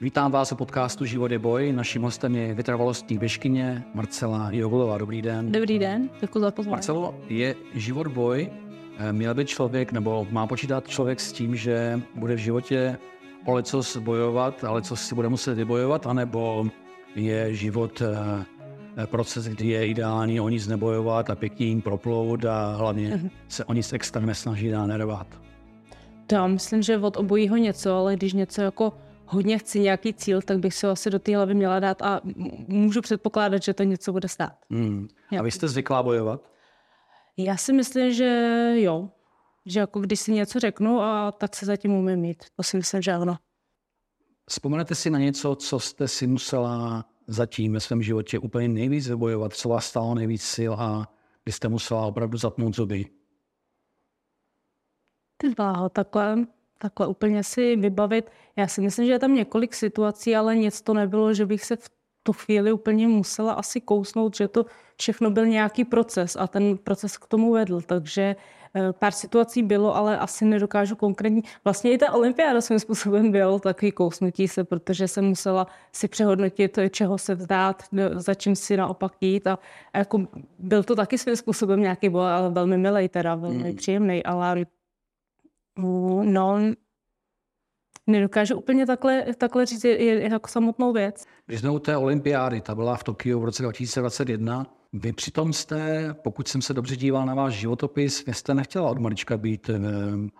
Vítám vás u podcastu Život je boj. Naším hostem je vytrvalostní běžkyně Marcela Jogulová. Dobrý den. Dobrý den, děkuji za pozvání. Marcelo, je život boj? Eh, měl by člověk, nebo má počítat člověk s tím, že bude v životě o lecos bojovat, ale co si bude muset vybojovat, anebo je život eh, proces, kdy je ideální o nic nebojovat a pěkně jim proplout a hlavně mhm. se o nic extra nesnažit a nervat. Já myslím, že od obojího něco, ale když něco jako hodně chci nějaký cíl, tak bych si ho asi do té hlavy měla dát a můžu předpokládat, že to něco bude stát. Hmm. A vy jste zvyklá bojovat? Já si myslím, že jo. Že jako když si něco řeknu, a tak se zatím umím mít. To si myslím, že ano. Vzpomenete si na něco, co jste si musela zatím ve svém životě úplně nejvíc vybojovat, co vás stalo nejvíc sil a kdy jste musela opravdu zatnout zuby? Ty bláho, takhle takhle úplně si vybavit. Já si myslím, že je tam několik situací, ale nic to nebylo, že bych se v tu chvíli úplně musela asi kousnout, že to všechno byl nějaký proces a ten proces k tomu vedl. Takže eh, pár situací bylo, ale asi nedokážu konkrétní. Vlastně i ta olympiáda svým způsobem byl takový kousnutí se, protože jsem musela si přehodnotit, čeho se vzdát, za čím si naopak jít a, a jako byl to taky svým způsobem nějaký boj, ale velmi milý teda, velmi mm. příjemný, ale No, nedokážu úplně takhle, takhle říct, je, je jako samotnou věc. Když jsme u té olympiády, ta byla v Tokiu v roce 2021, vy přitom jste, pokud jsem se dobře díval na váš životopis, vy jste nechtěla od malička být e,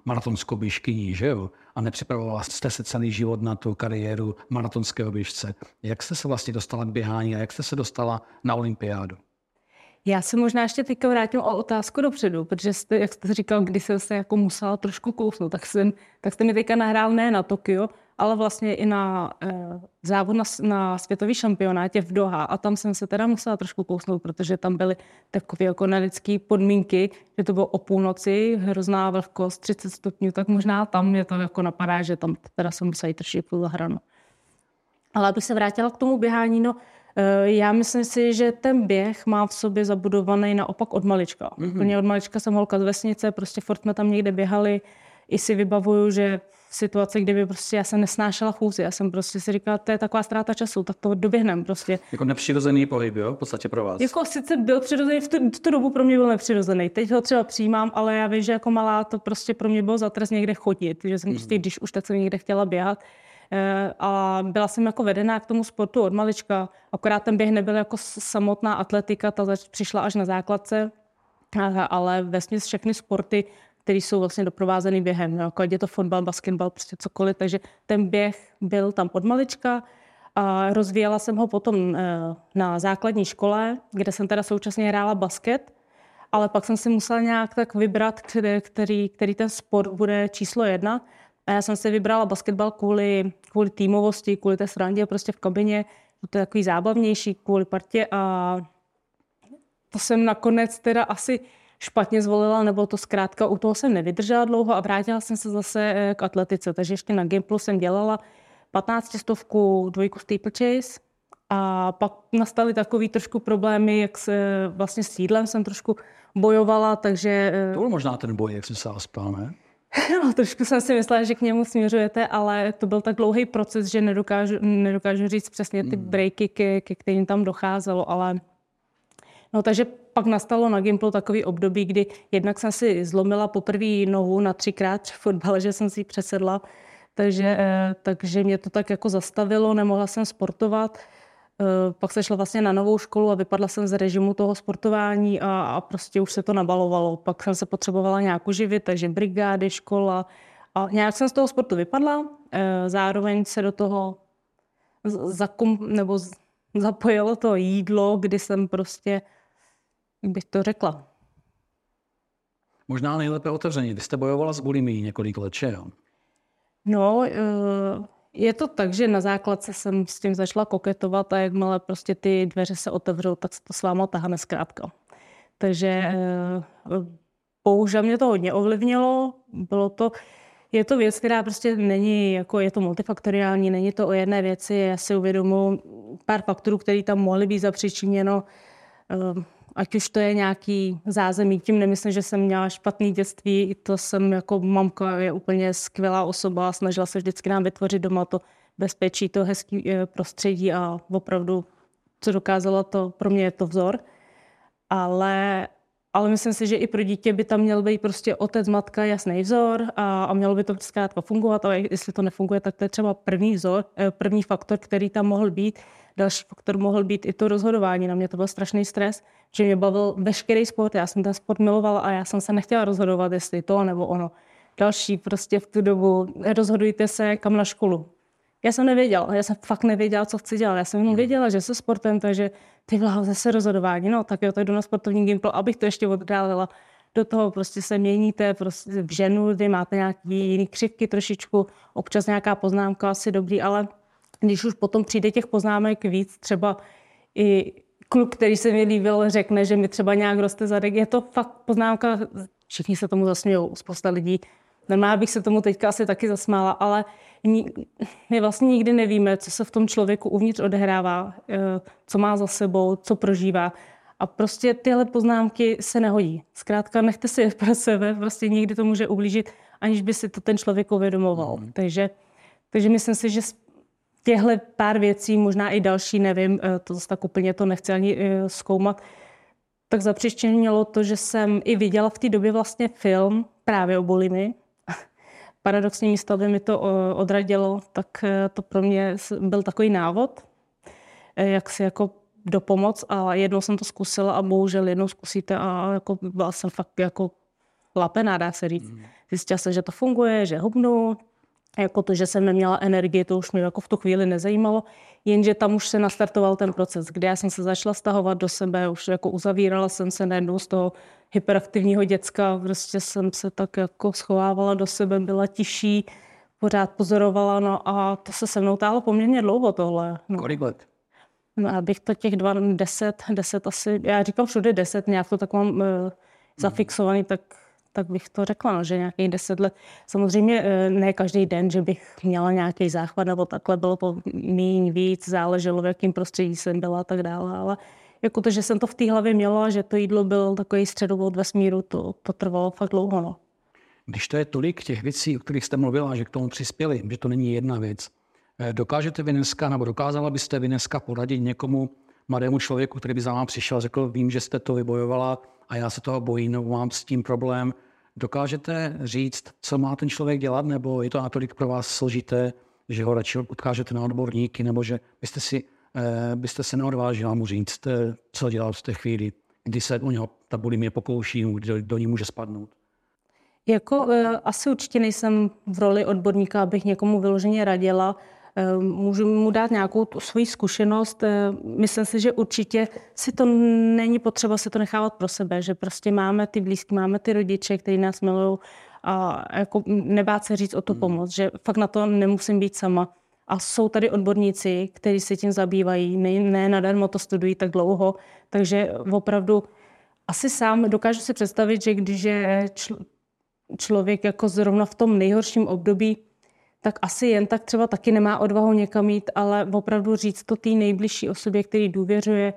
maratonskou běžkyní, že jo? A nepřipravovala jste se celý život na tu kariéru maratonského běžce. Jak jste se vlastně dostala k běhání a jak jste se dostala na olympiádu? Já se možná ještě teďka vrátím o otázku dopředu, protože jste, jak jste říkal, když jsem se jako musela trošku kousnout, tak, jsem, tak jste mi teďka nahrál ne na Tokio, ale vlastně i na eh, závod na, na světový šampionátě v Doha a tam jsem se teda musela trošku kousnout, protože tam byly takové jako nelidské podmínky, že to bylo o půlnoci, hrozná vlhkost, 30 stupňů, tak možná tam mě to jako napadá, že tam teda jsem musela jít trošku za hranu. Ale abych se vrátila k tomu běhání, no já myslím si, že ten běh má v sobě zabudovaný naopak od malička. Mm-hmm. Úplně od malička jsem holka z vesnice, prostě furt jsme tam někde běhali. I si vybavuju, že v situaci, kdyby prostě já jsem nesnášela chůzi, já jsem prostě si říkala, to je taková ztráta času, tak to doběhnem prostě. Jako nepřirozený pohyb, jo, v podstatě pro vás. Jako sice byl přirozený, v tu, v tu dobu pro mě byl nepřirozený. Teď ho třeba přijímám, ale já vím, že jako malá to prostě pro mě bylo zatrest někde chodit, že jsem mm-hmm. prostě, když už tak jsem někde chtěla běhat. Eh, a byla jsem jako vedená k tomu sportu od malička, akorát ten běh nebyl jako samotná atletika, ta přišla až na základce, ale vlastně všechny sporty, které jsou vlastně doprovázeny během, jako je to fotbal, basketbal, prostě cokoliv, takže ten běh byl tam od malička a rozvíjela jsem ho potom eh, na základní škole, kde jsem teda současně hrála basket, ale pak jsem si musela nějak tak vybrat, který, který ten sport bude číslo jedna. A já jsem si vybrala basketbal kvůli, kvůli týmovosti, kvůli té srandě prostě v kabině. To je takový zábavnější kvůli partě a to jsem nakonec teda asi špatně zvolila, nebo to zkrátka u toho jsem nevydržela dlouho a vrátila jsem se zase eh, k atletice. Takže ještě na Gimplu jsem dělala 15 stovku, dvojku steeplechase a pak nastaly takový trošku problémy, jak se vlastně s jídlem jsem trošku bojovala, takže... Eh, to byl možná ten boj, jak jsem se aspal, ne? No, trošku jsem si myslela, že k němu směřujete, ale to byl tak dlouhý proces, že nedokážu, nedokážu říct přesně ty hmm. breaky, ke, ke kterým tam docházelo, ale no takže pak nastalo na Gimplu takový období, kdy jednak jsem si zlomila poprvé nohu na třikrát v fotbale, že jsem si ji přesedla, takže, eh, takže mě to tak jako zastavilo, nemohla jsem sportovat. Eh, pak se šla vlastně na novou školu a vypadla jsem z režimu toho sportování a, a prostě už se to nabalovalo. Pak jsem se potřebovala nějak uživit, takže brigády, škola a nějak jsem z toho sportu vypadla. Eh, zároveň se do toho zakum, nebo zapojilo to jídlo, kdy jsem prostě, jak bych to řekla. Možná nejlépe otevření. Vy jste bojovala s bulimí několik let, jo? No, uh, je to tak, že na základce jsem s tím začala koketovat a jakmile prostě ty dveře se otevřou, tak se to s váma tahane zkrátka. Takže eh, bohužel mě to hodně ovlivnilo. Bylo to, je to věc, která prostě není, jako je to multifaktoriální, není to o jedné věci. Já si uvědomuji pár faktorů, které tam mohly být zapříčiněno. Ať už to je nějaký zázemí, tím nemyslím, že jsem měla špatný dětství, to jsem jako mamka je úplně skvělá osoba, snažila se vždycky nám vytvořit doma to bezpečí, to hezký eh, prostředí a opravdu, co dokázala, to pro mě je to vzor. Ale, ale myslím si, že i pro dítě by tam měl být prostě otec, matka, jasný vzor a, a mělo by to zkrátka fungovat, ale jestli to nefunguje, tak to je třeba první vzor, eh, první faktor, který tam mohl být. Další faktor mohl být i to rozhodování. Na mě to byl strašný stres, že mě bavil veškerý sport. Já jsem ten sport milovala a já jsem se nechtěla rozhodovat, jestli to nebo ono. Další prostě v tu dobu rozhodujte se kam na školu. Já jsem nevěděla, já jsem fakt nevěděla, co chci dělat. Já jsem jenom věděla, že se sportem, takže ty vláho zase rozhodování, no tak jo, tak jdu na sportovní gimpl, abych to ještě oddálila. Do toho prostě se měníte prostě v ženu, kdy máte nějaký jiný křivky trošičku, občas nějaká poznámka asi dobrý, ale když už potom přijde těch poznámek víc, třeba i kluk, který se mi líbil, řekne, že mi třeba nějak roste zadek, je to fakt poznámka, všichni se tomu zasmějou, spousta lidí. Normálně bych se tomu teďka asi taky zasmála, ale my vlastně nikdy nevíme, co se v tom člověku uvnitř odehrává, eh, co má za sebou, co prožívá. A prostě tyhle poznámky se nehodí. Zkrátka nechte si je pro sebe, prostě někdy to může ublížit, aniž by si to ten člověk uvědomoval. Mm. Takže, takže myslím si, že těchto pár věcí, možná i další, nevím, eh, to zase tak úplně to nechci ani eh, zkoumat, tak zapřištěnilo to, že jsem i viděla v té době vlastně film právě o bulimii. Paradoxně místo, aby mi to odradilo, tak eh, to pro mě byl takový návod, jak si jako dopomoc a jednou jsem to zkusila a bohužel jednou zkusíte a jako byla jsem fakt jako lapená, dá se říct. Mm. Zjistila jsem, že to funguje, že hubnu, jako to, že jsem neměla energii, to už mě jako v tu chvíli nezajímalo, jenže tam už se nastartoval ten proces, kde já jsem se začala stahovat do sebe, už jako uzavírala jsem se najednou z toho hyperaktivního děcka, prostě jsem se tak jako schovávala do sebe, byla tiší, pořád pozorovala, no a to se se mnou tálo poměrně dlouho tohle. No. Kolik let? No, abych to těch dva, deset, deset asi, já říkám všude deset, nějak to tak mám uh, zafixovaný, tak tak bych to řekla, no, že nějakých deset let. Samozřejmě eh, ne každý den, že bych měla nějaký záchvat nebo takhle, bylo to méně víc, záleželo, v jakém prostředí jsem byla a tak dále, ale jako to, že jsem to v té hlavě měla, že to jídlo byl takový středovod vesmíru, to, to trvalo fakt dlouho. No. Když to je tolik těch věcí, o kterých jste mluvila, že k tomu přispěli, že to není jedna věc, eh, dokážete vy dneska, nebo dokázala byste vy dneska poradit někomu mladému člověku, který by za vám přišel a řekl, vím, že jste to vybojovala a já se toho bojím, mám s tím problém, Dokážete říct, co má ten člověk dělat, nebo je to natolik pro vás složité, že ho radši odkážete na odborníky, nebo že byste, si, eh, byste se neodvážila mu říct, eh, co dělat v té chvíli, kdy se u něho ta bulimie pokouší, kdy do, do ní může spadnout? Jako eh, asi určitě nejsem v roli odborníka, abych někomu vyloženě radila. Eh, můžu mu dát nějakou tu svoji zkušenost. Eh, myslím si, že určitě si to není potřeba se to nechávat pro sebe, že prostě máme ty blízky, máme ty rodiče, kteří nás milují a jako nebát se říct o to hmm. pomoc, že fakt na to nemusím být sama. A jsou tady odborníci, kteří se tím zabývají, ne, ne nadarmo to studují tak dlouho, takže opravdu asi sám dokážu si představit, že když je čl- člověk jako zrovna v tom nejhorším období, tak asi jen tak třeba taky nemá odvahu někam jít, ale opravdu říct to té nejbližší osobě, který důvěřuje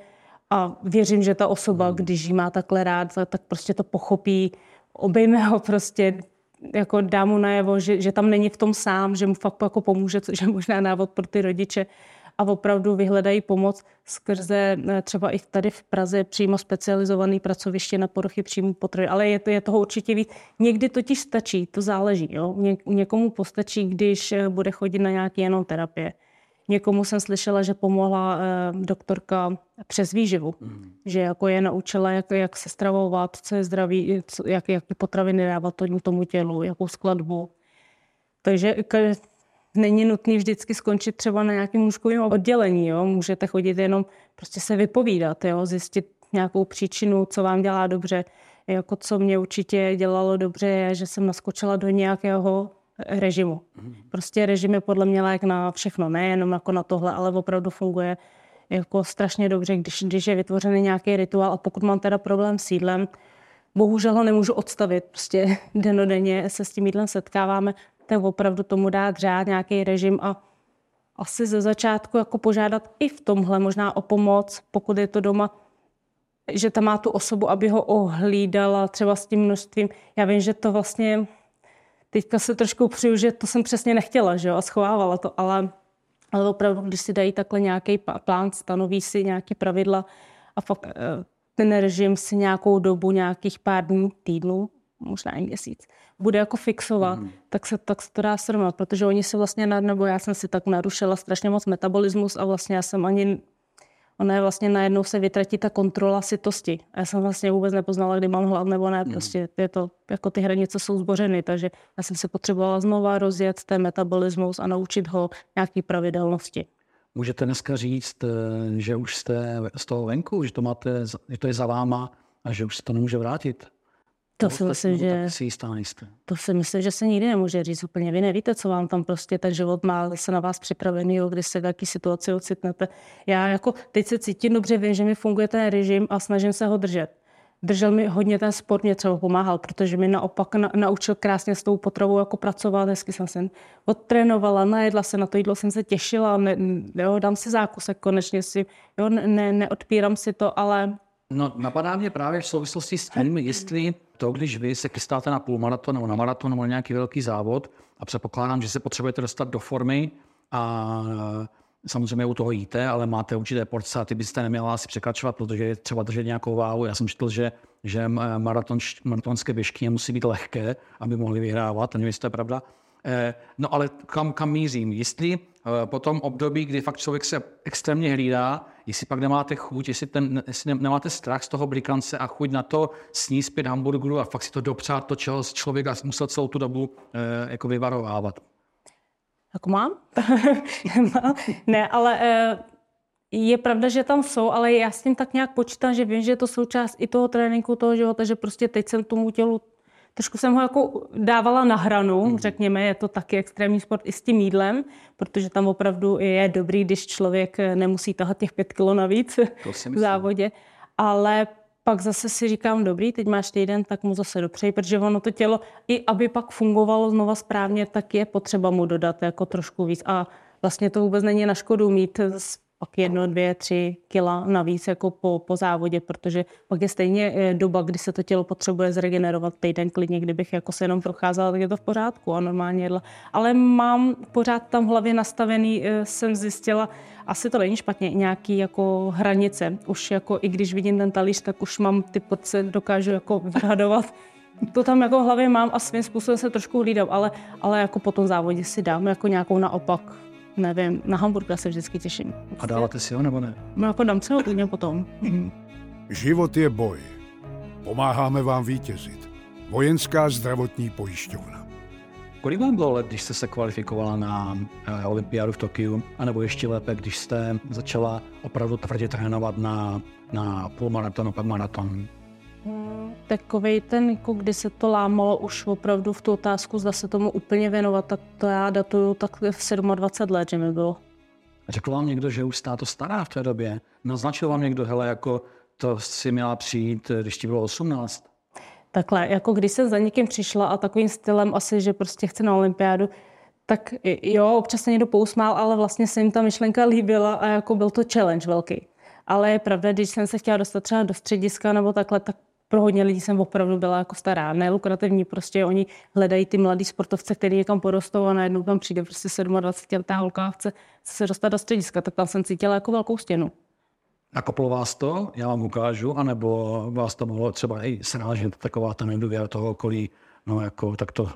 a věřím, že ta osoba, hmm. když ji má takhle rád, tak prostě to pochopí, obejme ho prostě, jako dá mu najevo, že, že tam není v tom sám, že mu fakt jako pomůže, což je možná návod pro ty rodiče a opravdu vyhledají pomoc skrze eh, třeba i tady v Praze přímo specializovaný pracoviště na poruchy příjmu potravy, ale je, to, je toho určitě víc. Někdy totiž stačí, to záleží. Jo? Ně, někomu postačí, když eh, bude chodit na nějaké jenom terapie. Někomu jsem slyšela, že pomohla eh, doktorka přes výživu, mm. že jako je naučila, jak, jak se stravovat, co je zdraví, co, jak, jak potraviny dávat tomu tělu, jakou skladbu. Takže není nutný vždycky skončit třeba na nějakém lůžkovém oddělení. Jo? Můžete chodit jenom prostě se vypovídat, jo? zjistit nějakou příčinu, co vám dělá dobře. Jako co mě určitě dělalo dobře, je, že jsem naskočila do nějakého režimu. Prostě režim je podle mě lék na všechno, nejenom jako na tohle, ale opravdu funguje jako strašně dobře, když, když je vytvořený nějaký rituál a pokud mám teda problém s jídlem, bohužel ho nemůžu odstavit, prostě denodenně se s tím jídlem setkáváme, tak opravdu tomu dát řád, nějaký režim a asi ze začátku jako požádat i v tomhle možná o pomoc, pokud je to doma, že tam má tu osobu, aby ho ohlídala třeba s tím množstvím. Já vím, že to vlastně, teďka se trošku přiju, že to jsem přesně nechtěla, že jo, a schovávala to, ale Ale opravdu, když si dají takhle nějaký plán, stanoví si nějaké pravidla a fakt eh, ten režim si nějakou dobu, nějakých pár dní, týdnů, možná i měsíc, bude jako fixovat, mm. tak, se, tak se to dá srovnat, protože oni se vlastně, nebo já jsem si tak narušila strašně moc metabolismus a vlastně já jsem ani ona je vlastně najednou se vytratí ta kontrola sytosti. A já jsem vlastně vůbec nepoznala, kdy mám hlad nebo ne. Hmm. Prostě je to, jako ty hranice jsou zbořeny, takže já jsem se potřebovala znova rozjet ten metabolismus a naučit ho nějaký pravidelnosti. Můžete dneska říct, eh, že už jste z toho venku, že to, máte, že to je za váma a že už se to nemůže vrátit? To si myslím, že... Si jistá nejste. To si myslím, že se nikdy nemůže říct úplně. Vy nevíte, co vám tam prostě ten život má se na vás připravený, kdy se v jaký situaci ocitnete. Já jako teď se cítím dobře, vím, že mi funguje ten režim a snažím se ho držet. Držel mi hodně ten sport, mě třeba pomáhal, protože mi naopak na, naučil krásně s tou potravou jako pracovat. Hezky jsem se odtrénovala, najedla se, na to jídlo jsem se těšila, ne, jo, dám si zákusek konečně si, jo, ne, neodpírám si to, ale No, napadá mě právě v souvislosti s tím, jestli to, když vy se chystáte na půlmaraton nebo na maraton nebo na nějaký velký závod a předpokládám, že se potřebujete dostat do formy a samozřejmě u toho jíte, ale máte určité porce a ty byste neměla asi překračovat, protože je třeba držet nějakou váhu. Já jsem četl, že, že maraton, maratonské běžky musí být lehké, aby mohli vyhrávat, nevím, jestli to je pravda. Eh, no ale kam, kam mířím? Jestli po tom období, kdy fakt člověk se extrémně hlídá, jestli pak nemáte chuť, jestli, ten, jestli nemáte strach z toho blikance a chuť na to sníst pět hamburgerů a fakt si to dopřát, to, čeho člověk musel celou tu dobu eh, jako vyvarovávat. Jako mám? ne, ale je pravda, že tam jsou, ale já s tím tak nějak počítám, že vím, že je to součást i toho tréninku, toho života, že prostě teď jsem tomu tělu trošku jsem ho jako dávala na hranu, mm. řekněme, je to taky extrémní sport i s tím jídlem, protože tam opravdu je dobrý, když člověk nemusí tahat těch pět kilo navíc v závodě, ale pak zase si říkám, dobrý, teď máš týden, tak mu zase dopřej, protože ono to tělo, i aby pak fungovalo znova správně, tak je potřeba mu dodat jako trošku víc. A vlastně to vůbec není na škodu mít pak jedno, dvě, tři kila navíc jako po, po závodě, protože pak je stejně eh, doba, kdy se to tělo potřebuje zregenerovat týden klidně, kdybych jako se jenom procházela, tak je to v pořádku a normálně jedla. Ale mám pořád tam v hlavě nastavený, eh, jsem zjistila, asi to není špatně, nějaký jako hranice. Už jako i když vidím ten talíř, tak už mám ty porce, dokážu jako vyhadovat. To tam jako v hlavě mám a svým způsobem se trošku hlídám, ale, ale jako po tom závodě si dám jako nějakou naopak nevím, na hamburger se vždycky těším. A dáváte si ho nebo ne? No jako dám si ho klidně potom. Život je boj. Pomáháme vám vítězit. Vojenská zdravotní pojišťovna. Kolik vám bylo let, když jste se kvalifikovala na eh, olympiádu v Tokiu, anebo ještě lépe, když jste začala opravdu tvrdě trénovat na, na půlmaraton, pak maraton? Takový ten, jako kdy se to lámalo už opravdu v tu otázku, zda se tomu úplně věnovat, tak to já datuju tak v 27 let, že mi bylo. Řekl vám někdo, že už jste to stará v té době? Naznačil vám někdo, hele, jako to si měla přijít, když ti bylo 18? Takhle, jako když jsem za někým přišla a takovým stylem asi, že prostě chci na olympiádu, tak jo, občas se někdo pousmál, ale vlastně se jim ta myšlenka líbila a jako byl to challenge velký. Ale je pravda, když jsem se chtěla dostat třeba do střediska nebo takhle, tak pro hodně lidí jsem opravdu byla jako stará, nelukrativní, prostě oni hledají ty mladý sportovce, který někam porostou a najednou tam přijde prostě 27 letá holka a chce, chce se dostat do střediska, tak tam jsem cítila jako velkou stěnu. Nakoplo vás to, já vám ukážu, anebo vás to mohlo třeba i srážet taková ta nedůvěra toho okolí, no jako tak to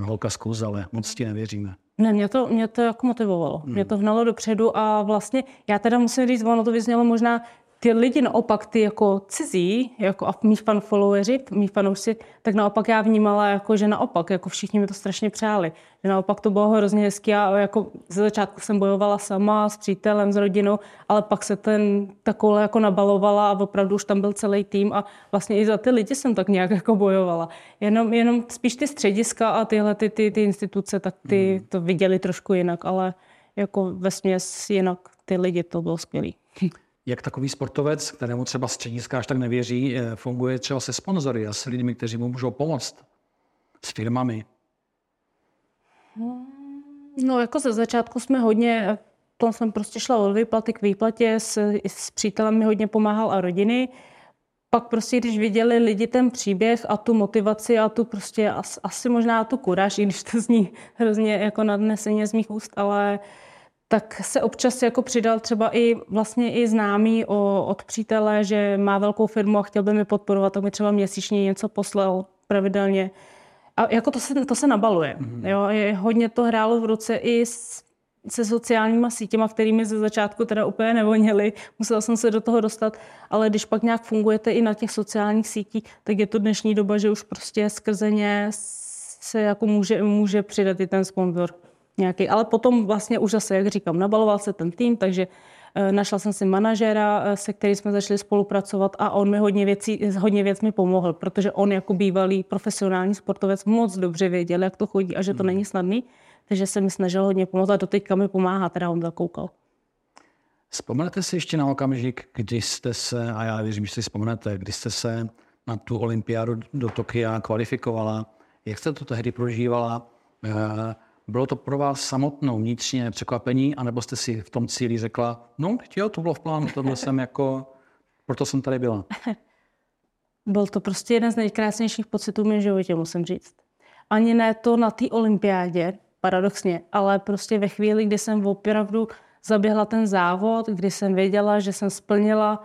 holka zkus, ale moc ti nevěříme. Ne, mě to, mě to jako motivovalo. Hmm. Mě to hnalo dopředu a vlastně já teda musím říct, ono to vyznělo možná ty lidi naopak, ty jako cizí, jako a mý fan followeri, mý fanoušci, tak naopak já vnímala, jako, že naopak, jako všichni mi to strašně přáli. Že naopak to bylo hrozně hezké a jako ze začátku jsem bojovala sama s přítelem, s rodinou, ale pak se ten takhle jako nabalovala a opravdu už tam byl celý tým a vlastně i za ty lidi jsem tak nějak jako bojovala. Jenom, jenom spíš ty střediska a tyhle ty, ty, ty instituce, tak ty hmm. to viděli trošku jinak, ale jako ve směs jinak ty lidi to bylo skvělý jak takový sportovec, kterému třeba střediska až tak nevěří, eh, funguje třeba se sponzory a s lidmi, kteří mu můžou pomoct, s firmami? No jako ze začátku jsme hodně, to jsem prostě šla od výplaty k výplatě, s, s přítelem mi hodně pomáhal a rodiny. Pak prostě, když viděli lidi ten příběh a tu motivaci a tu prostě asi možná tu kuráž, i když to zní hrozně jako nadneseně z mých úst, ale tak se občas jako přidal třeba i vlastně i známý o, od přítele, že má velkou firmu a chtěl by mi podporovat, tak mi třeba měsíčně něco poslal pravidelně. A jako to se, to se nabaluje. Mm-hmm. Jo, je, hodně to hrálo v ruce i s, se sociálníma sítěma, kterými ze začátku teda úplně nevoněly. Musela jsem se do toho dostat, ale když pak nějak fungujete i na těch sociálních sítích, tak je to dnešní doba, že už prostě skrze ně se jako může, může přidat i ten sponzor nějaký. Ale potom vlastně už zase, jak říkám, nabaloval se ten tým, takže eh, Našla jsem si manažera, eh, se kterým jsme začali spolupracovat a on mi hodně věcí, hodně věc mi pomohl, protože on jako bývalý profesionální sportovec moc dobře věděl, jak to chodí a že to hmm. není snadný, takže se mi snažil hodně pomoct a doteďka mi pomáhá, teda on zakoukal. Vzpomenete si ještě na okamžik, kdy jste se, a já věřím, že si vzpomenete, kdy jste se na tu olympiádu do Tokia kvalifikovala, jak jste to tehdy prožívala? Bylo to pro vás samotnou vnitřně překvapení, anebo jste si v tom cíli řekla, no, jo, to bylo v plánu, tohle jsem jako, proto jsem tady byla. Byl to prostě jeden z nejkrásnějších pocitů v mém životě, musím říct. Ani ne to na té olympiádě, paradoxně, ale prostě ve chvíli, kdy jsem opravdu zaběhla ten závod, kdy jsem věděla, že jsem splnila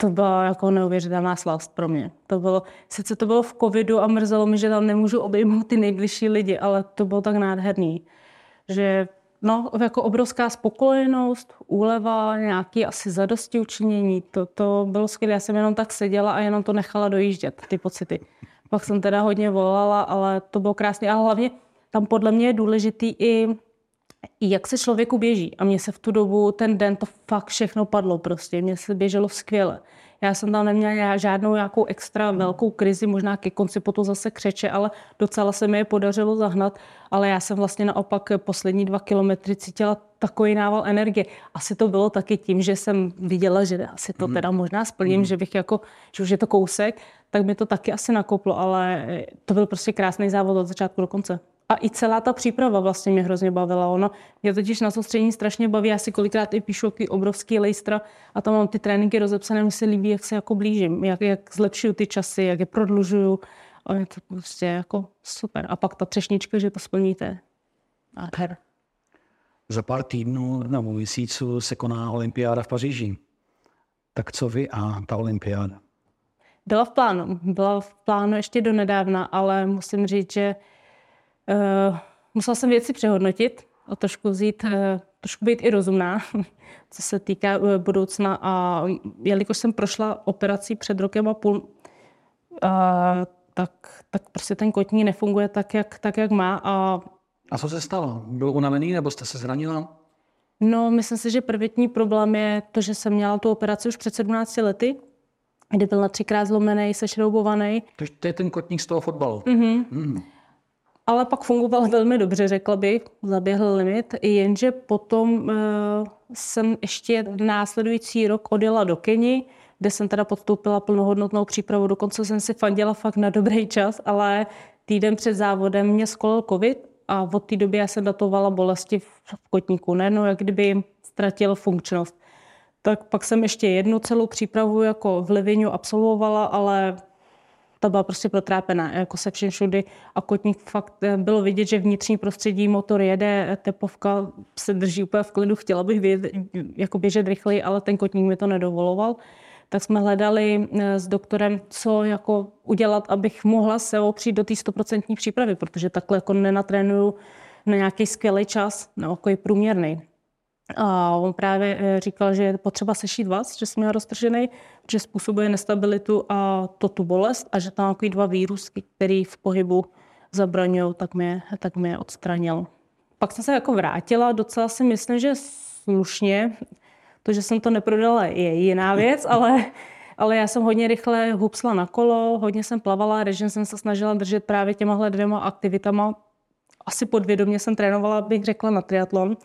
to byla jako neuvěřitelná slast pro mě. To bylo, sice to bylo v covidu a mrzelo mi, že tam nemůžu obejmout ty nejbližší lidi, ale to bylo tak nádherný, že no, jako obrovská spokojenost, úleva, nějaký asi zadosti učinění, to, to bylo skvělé. Já jsem jenom tak seděla a jenom to nechala dojíždět, ty pocity. Pak jsem teda hodně volala, ale to bylo krásné. A hlavně tam podle mě je důležitý i jak se člověku běží. A mně se v tu dobu, ten den, to fakt všechno padlo prostě. Mně se běželo skvěle. Já jsem tam neměla žádnou nějakou extra velkou krizi, možná ke konci potom zase křeče, ale docela se mi je podařilo zahnat. Ale já jsem vlastně naopak poslední dva kilometry cítila takový nával energie. Asi to bylo taky tím, že jsem viděla, že asi to mhm. teda možná splním, mm. že bych jako, že už je to kousek, tak mi to taky asi nakoplo, ale to byl prostě krásný závod od začátku do konce. A i celá ta příprava vlastně mě hrozně bavila. Ono mě totiž na soustředění strašně baví. Já si kolikrát i píšu jaký obrovský lejstra a tam mám ty tréninky rozepsané. Mně se líbí, jak se jako blížím, jak, jak zlepšuju ty časy, jak je prodlužuju. A je to prostě jako super. A pak ta třešnička, že to splníte. A her. Za pár týdnů nebo měsíců se koná olympiáda v Paříži. Tak co vy a ta olympiáda? Byla v plánu. Byla v plánu ještě do nedávna, ale musím říct, že musela jsem věci přehodnotit a trošku vzít, uh, trošku být i rozumná, co se týká uh, budoucna. A jelikož jsem prošla operací před rokem a půl, uh, tak, tak prostě ten kotní nefunguje tak, jak, tak, jak má. A, a co se stalo? Byl unavený nebo jste se zranila? No, myslím si, že prvotní problém je to, že jsem měla tu operaci už před 17 lety, kdy byl na třikrát zlomený, sešroubovaný. To je ten kotník z toho fotbalu. Mm-hmm. Mm ale pak fungoval velmi dobře, řekla bych, zaběhl limit, jenže potom uh, jsem ještě následující rok odjela do Keni, kde jsem teda podstoupila plnohodnotnou přípravu, dokonce jsem si fandila fakt na dobrý čas, ale týden před závodem mě skolil covid a od té doby já jsem datovala bolesti v kotníku, nejenom jak kdyby ztratil funkčnost. Tak pak jsem ještě jednu celou přípravu jako v Livinu absolvovala, ale ta byla prostě protrápená, jako se všem všudy. A kotník fakt eh, bylo vidět, že vnitřní prostředí, motor jede, tepovka se drží úplně v klidu. Chtěla bych vědět, jako běžet rychleji, ale ten kotník mi to nedovoloval. Tak jsme hledali eh, s doktorem, co jako udělat, abych mohla se opřít do té stoprocentní přípravy, protože takhle jako nenatrénuju na nějaký skvělý čas, na jako průměrný. A on právě eh, říkal, že je potřeba sešít vás, že jsem měla roztržený, že způsobuje nestabilitu a to tu bolest a že tam takový dva vírusky, který v pohybu zabraňují, tak mě, tak mě odstranil. Pak jsem se jako vrátila, docela si myslím, že slušně. To, že jsem to neprodala, je jiná věc, ale, ale já jsem hodně rychle hupsla na kolo, hodně jsem plavala, režim jsem se snažila držet právě těmahle dvěma aktivitama. Asi podvědomě jsem trénovala, bych řekla, na triatlon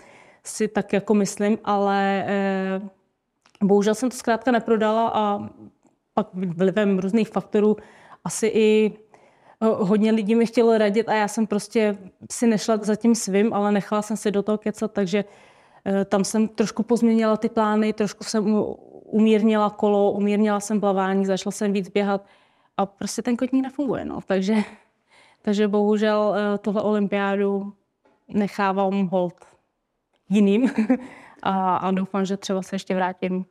si tak jako myslím, ale eh, bohužel jsem to zkrátka neprodala a pak vlivem různých faktorů asi i eh, hodně lidí mi chtělo radit a já jsem prostě si nešla za tím svým, ale nechala jsem si do toho kecat, takže eh, tam jsem trošku pozměnila ty plány, trošku jsem umírnila kolo, umírnila jsem plavání, začala jsem víc běhat a prostě ten kotník nefunguje, no. Takže, takže bohužel tohle olympiádu nechávám hold jiným a, a doufám, že třeba se ještě vrátím.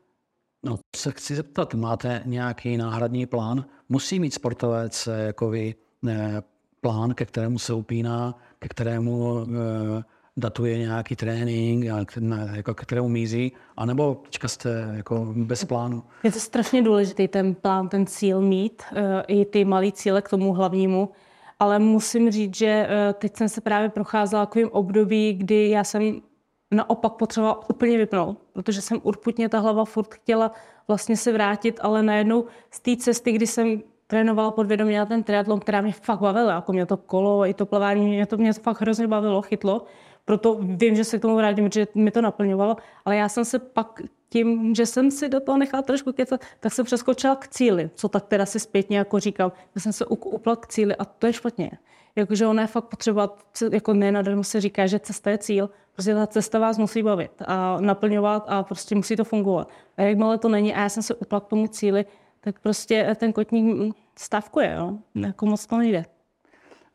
No, se chci zeptat, máte nějaký náhradní plán? Musí mít sportovec jako vy ne, plán, ke kterému se upíná, ke kterému e, datuje nějaký trénink, jako ke kterému mízí, anebo teďka jste jako bez plánu? Je to strašně důležitý ten plán, ten cíl mít, e, i ty malý cíle k tomu hlavnímu, ale musím říct, že e, teď jsem se právě procházela takovým období, kdy já jsem naopak potřebovala úplně vypnout, protože jsem urputně ta hlava furt chtěla vlastně se vrátit, ale najednou z té cesty, kdy jsem trénovala podvědomě na ten triatlon, která mě fakt bavila, jako mě to kolo, i to plavání, mě to, mě fakt hrozně bavilo, chytlo, proto vím, že se k tomu vrátím, že mi to naplňovalo, ale já jsem se pak tím, že jsem si do toho nechala trošku kecat, tak jsem přeskočila k cíli, co tak teda si zpětně jako říkám, že jsem se upla k cíli a to je špatně. Jakože ona je fakt potřeba, jako nenadarmo se říká, že cesta je cíl, prostě ta cesta vás musí bavit a naplňovat a prostě musí to fungovat. A jakmile to není a já jsem se upla k tomu cíli, tak prostě ten kotník stavkuje, jo? jako moc to nejde.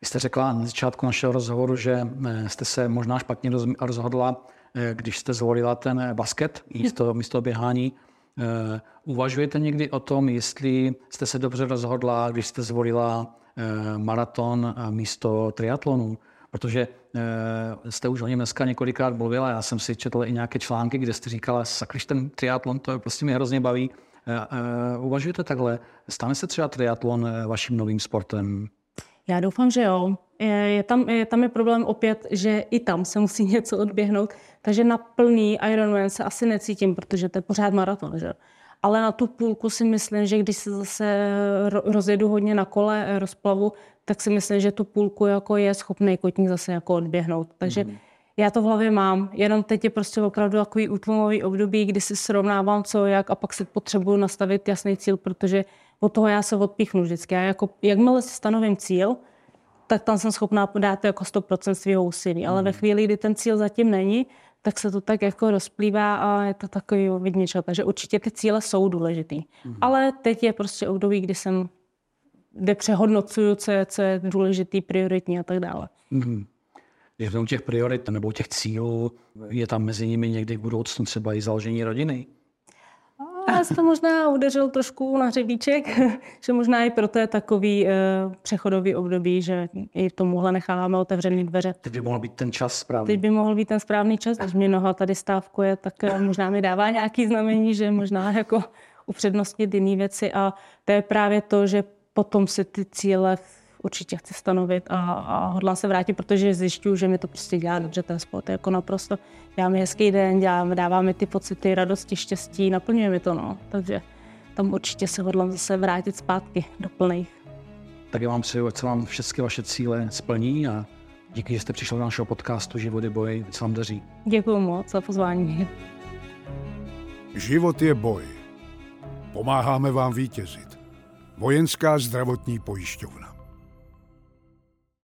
Vy jste řekla na začátku našeho rozhovoru, že eh, jste se možná špatně rozhodla, eh, když jste zvolila ten basket místo, místo běhání. Eh, uvažujete někdy o tom, jestli jste se dobře rozhodla, když jste zvolila maraton místo triatlonu? Protože jste už o něm dneska několikrát mluvila, já jsem si četl i nějaké články, kde jste říkala, sakryš ten triatlon, to prostě mě hrozně baví. Uvažujete takhle? Stane se třeba triatlon vaším novým sportem? Já doufám, že jo. Je, je tam, je, tam je problém opět, že i tam se musí něco odběhnout, takže na plný Ironman se asi necítím, protože to je pořád maraton, že? Ale na tu půlku si myslím, že když se zase rozjedu hodně na kole, eh, rozplavu, tak si myslím, že tu půlku jako je schopný kotník zase jako odběhnout. Takže mm. já to v hlavě mám, jenom teď je prostě opravdu takový útlumový období, kdy si srovnávám co jak a pak si potřebuju nastavit jasný cíl, protože od toho já se odpíchnu vždycky. Já jako, jakmile si stanovím cíl, tak tam jsem schopná podat jako 100% svého úsilí. Ale ve hmm. chvíli, kdy ten cíl zatím není, tak se to tak jako rozplývá a je to takový vidničo. Takže určitě ty cíle jsou důležitý. Mm. Ale teď je prostě období, kdy jsem kde přehodnocuju, co je, co je důležitý, prioritní a tak dále. Mm. Je u těch priorit nebo těch cílů, je tam mezi nimi někdy v budoucnu třeba i založení rodiny? Já jsem to možná udeřil trošku na hřebíček, že možná i proto je takový uh, přechodový období, že i tomuhle necháváme otevřený dveře. Teď by mohl být ten čas správný. Teď by mohl být ten správný čas, když mě noha tady stávkuje, tak uh, možná mi dává nějaký znamení, že možná jako upřednostnit jiné věci a to je právě to, že potom si ty cíle určitě chci stanovit a, a hodlá se vrátit, protože zjišťuju, že mi to prostě dělá dobře ten sport. Jako naprosto děláme hezký den, děláme, dáváme ty pocity radosti, štěstí, naplňuje mi to, no. Takže tam určitě se hodlám zase vrátit zpátky do plných. Tak já vám přeju, ať se vám všechny vaše cíle splní a díky, že jste přišel do našeho podcastu Život je boj, ať se vám daří. Děkuji moc za pozvání. Život je boj. Pomáháme vám vítězit. Vojenská zdravotní pojišťovna.